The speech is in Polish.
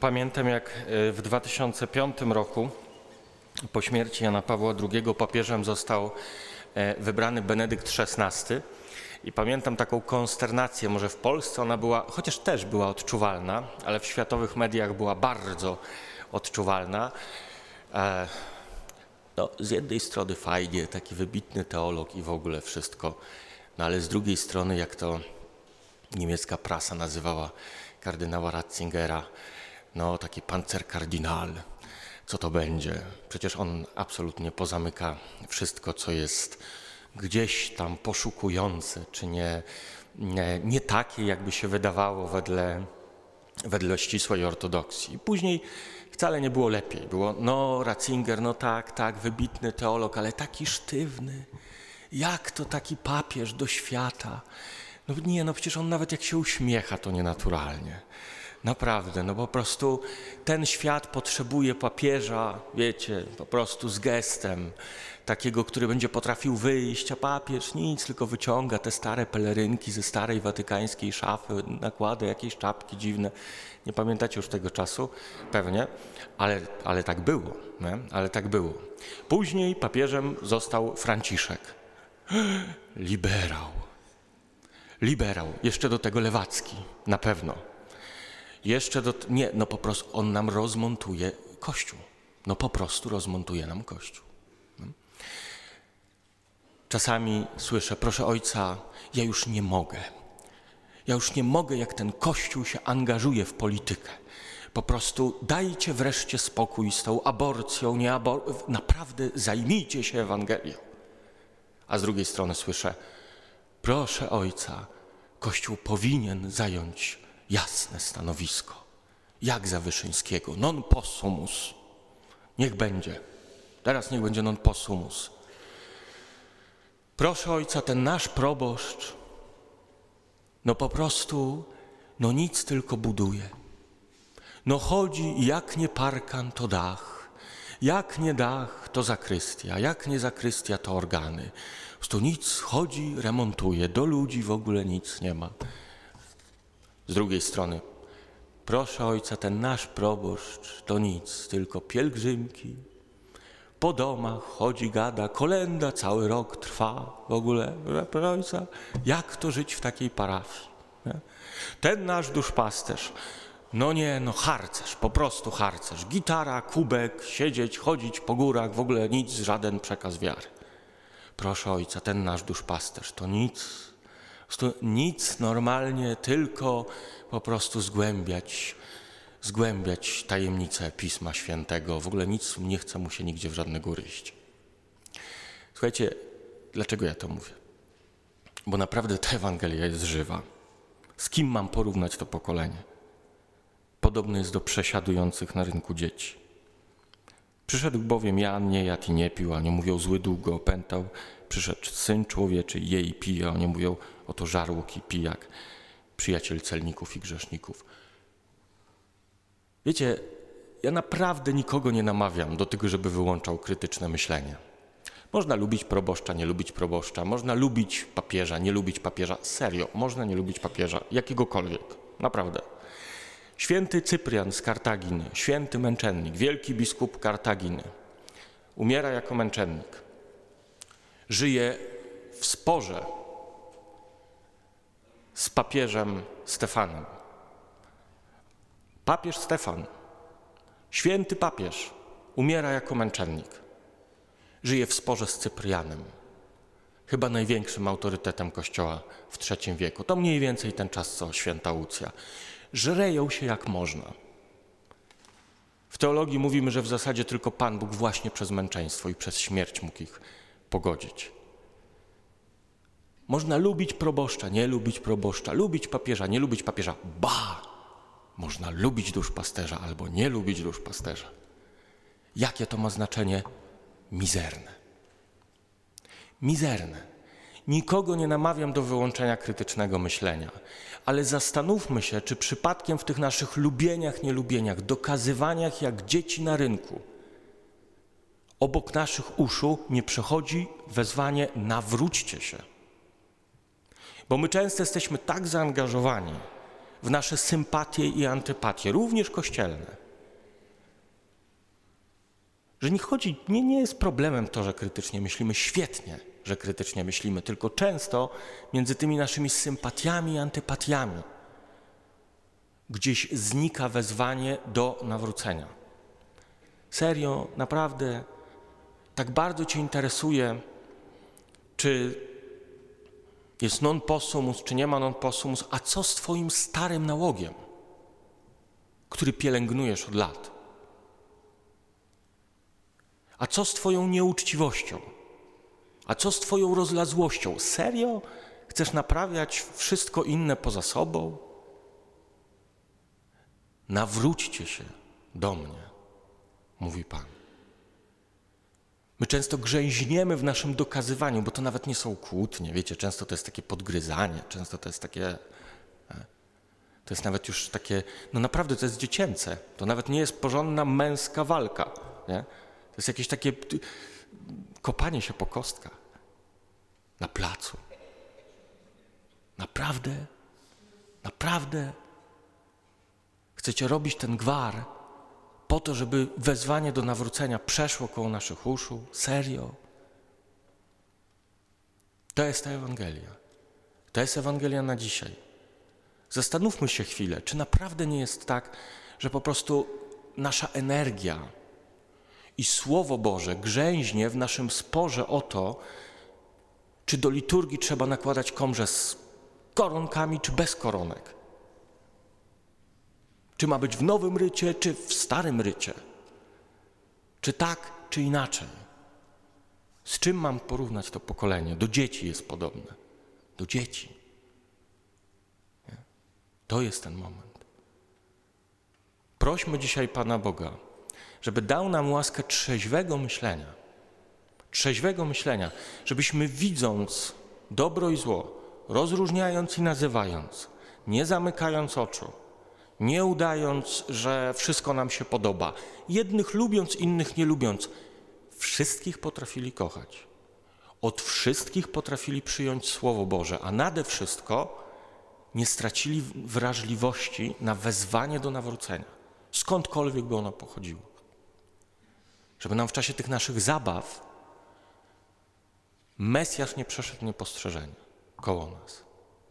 Pamiętam, jak e, w 2005 roku po śmierci Jana Pawła II papieżem został e, wybrany Benedykt XVI. I pamiętam taką konsternację, może w Polsce ona była, chociaż też była odczuwalna, ale w światowych mediach była bardzo odczuwalna. E, no, z jednej strony fajnie, taki wybitny teolog i w ogóle wszystko, no ale z drugiej strony, jak to niemiecka prasa nazywała kardynała Ratzingera, no taki pancerkardynal, co to będzie? Przecież on absolutnie pozamyka wszystko, co jest gdzieś tam poszukujące, czy nie, nie, nie takie, jakby się wydawało wedle, wedle ścisłej ortodoksji. Później wcale nie było lepiej. Było, no Ratzinger, no tak, tak, wybitny teolog, ale taki sztywny. Jak to taki papież do świata? No nie, no przecież on nawet jak się uśmiecha, to nienaturalnie. Naprawdę, no po prostu ten świat potrzebuje papieża, wiecie, po prostu z gestem, takiego, który będzie potrafił wyjść, a papież nic, tylko wyciąga te stare pelerynki ze starej watykańskiej szafy, nakłada jakieś czapki dziwne. Nie pamiętacie już tego czasu? Pewnie, ale, ale tak było, nie? ale tak było. Później papieżem został Franciszek. Liberał. Liberał, jeszcze do tego lewacki, na pewno. Jeszcze do. Nie, no po prostu on nam rozmontuje kościół. No po prostu rozmontuje nam kościół. No. Czasami słyszę, proszę ojca, ja już nie mogę. Ja już nie mogę, jak ten kościół się angażuje w politykę. Po prostu dajcie wreszcie spokój z tą aborcją, nie abor naprawdę zajmijcie się Ewangelią. A z drugiej strony słyszę, proszę ojca, Kościół powinien zająć jasne stanowisko. Jak za Wyszyńskiego, non possumus. Niech będzie. Teraz niech będzie non possumus. Proszę ojca, ten nasz proboszcz, no po prostu, no nic tylko buduje. No chodzi, jak nie parkan, to dach. Jak nie dach, to zakrystia. Jak nie zakrystia, to organy. Po prostu nic chodzi, remontuje. Do ludzi w ogóle nic nie ma. Z drugiej strony, proszę ojca, ten nasz proboszcz to nic, tylko pielgrzymki. Po domach chodzi, gada, kolenda cały rok trwa w ogóle. Proszę ojca, jak to żyć w takiej parafii? Nie? Ten nasz duszpasterz, no nie, no harcerz, po prostu harcerz. Gitara, kubek, siedzieć, chodzić po górach, w ogóle nic, żaden przekaz wiary. Proszę ojca, ten nasz duszpasterz to nic, nic normalnie, tylko po prostu zgłębiać, zgłębiać tajemnice Pisma Świętego. W ogóle nic nie chce mu się nigdzie w żadne góry iść. Słuchajcie, dlaczego ja to mówię? Bo naprawdę ta Ewangelia jest żywa. Z kim mam porównać to pokolenie? Podobny jest do przesiadujących na rynku dzieci. Przyszedł bowiem Jan, nie jadł i nie pił, a nie mówią zły długo opętał. Przyszedł Syn Człowieczy, je i pije, a nie mówią oto żarłok i pijak, przyjaciel celników i grzeszników. Wiecie, ja naprawdę nikogo nie namawiam do tego, żeby wyłączał krytyczne myślenie. Można lubić proboszcza, nie lubić proboszcza, można lubić papieża, nie lubić papieża. Serio, można nie lubić papieża, jakiegokolwiek, naprawdę. Święty Cyprian z Kartaginy, święty męczennik, wielki biskup Kartaginy, umiera jako męczennik. Żyje w sporze z papieżem Stefanem. Papież Stefan, święty papież, umiera jako męczennik. Żyje w sporze z Cyprianem, chyba największym autorytetem Kościoła w III wieku. To mniej więcej ten czas, co święta Łucja. Żreją się jak można. W teologii mówimy, że w zasadzie tylko Pan Bóg właśnie przez męczeństwo i przez śmierć mógł ich pogodzić. Można lubić proboszcza, nie lubić proboszcza, lubić papieża, nie lubić papieża. Ba! Można lubić duszpasterza albo nie lubić duszpasterza. Jakie to ma znaczenie? Mizerne. Mizerne. Nikogo nie namawiam do wyłączenia krytycznego myślenia, ale zastanówmy się, czy przypadkiem w tych naszych lubieniach, nielubieniach, dokazywaniach jak dzieci na rynku, obok naszych uszu nie przechodzi wezwanie nawróćcie się. Bo my często jesteśmy tak zaangażowani w nasze sympatie i antypatie, również kościelne. Że nie chodzi, nie, nie jest problemem to, że krytycznie myślimy, świetnie, że krytycznie myślimy, tylko często między tymi naszymi sympatiami i antypatiami gdzieś znika wezwanie do nawrócenia. Serio, naprawdę, tak bardzo Cię interesuje, czy jest non possumus, czy nie ma non possumus, a co z Twoim starym nałogiem, który pielęgnujesz od lat? A co z Twoją nieuczciwością? A co z Twoją rozlazłością? Serio? Chcesz naprawiać wszystko inne poza sobą? Nawróćcie się do mnie, mówi Pan. My często grzęźniemy w naszym dokazywaniu, bo to nawet nie są kłótnie, wiecie, często to jest takie podgryzanie, często to jest takie. e, To jest nawet już takie, no naprawdę to jest dziecięce. To nawet nie jest porządna męska walka. Nie? To jest jakieś takie kopanie się po kostkach na placu. Naprawdę, naprawdę chcecie robić ten gwar po to, żeby wezwanie do nawrócenia przeszło koło naszych uszu? Serio? To jest ta Ewangelia. To jest Ewangelia na dzisiaj. Zastanówmy się chwilę, czy naprawdę nie jest tak, że po prostu nasza energia i Słowo Boże grzęźnie w naszym sporze o to, czy do liturgii trzeba nakładać komrze z koronkami, czy bez koronek. Czy ma być w nowym rycie, czy w starym rycie? Czy tak, czy inaczej? Z czym mam porównać to pokolenie? Do dzieci jest podobne. Do dzieci. To jest ten moment. Prośmy dzisiaj Pana Boga, żeby dał nam łaskę trzeźwego myślenia. Trzeźwego myślenia, żebyśmy widząc dobro i zło, rozróżniając i nazywając, nie zamykając oczu, nie udając, że wszystko nam się podoba, jednych lubiąc, innych nie lubiąc, wszystkich potrafili kochać. Od wszystkich potrafili przyjąć Słowo Boże, a nade wszystko nie stracili wrażliwości na wezwanie do nawrócenia, skądkolwiek by ono pochodziło. Żeby nam w czasie tych naszych zabaw Mesjasz nie przeszedł niepostrzeżenie koło nas.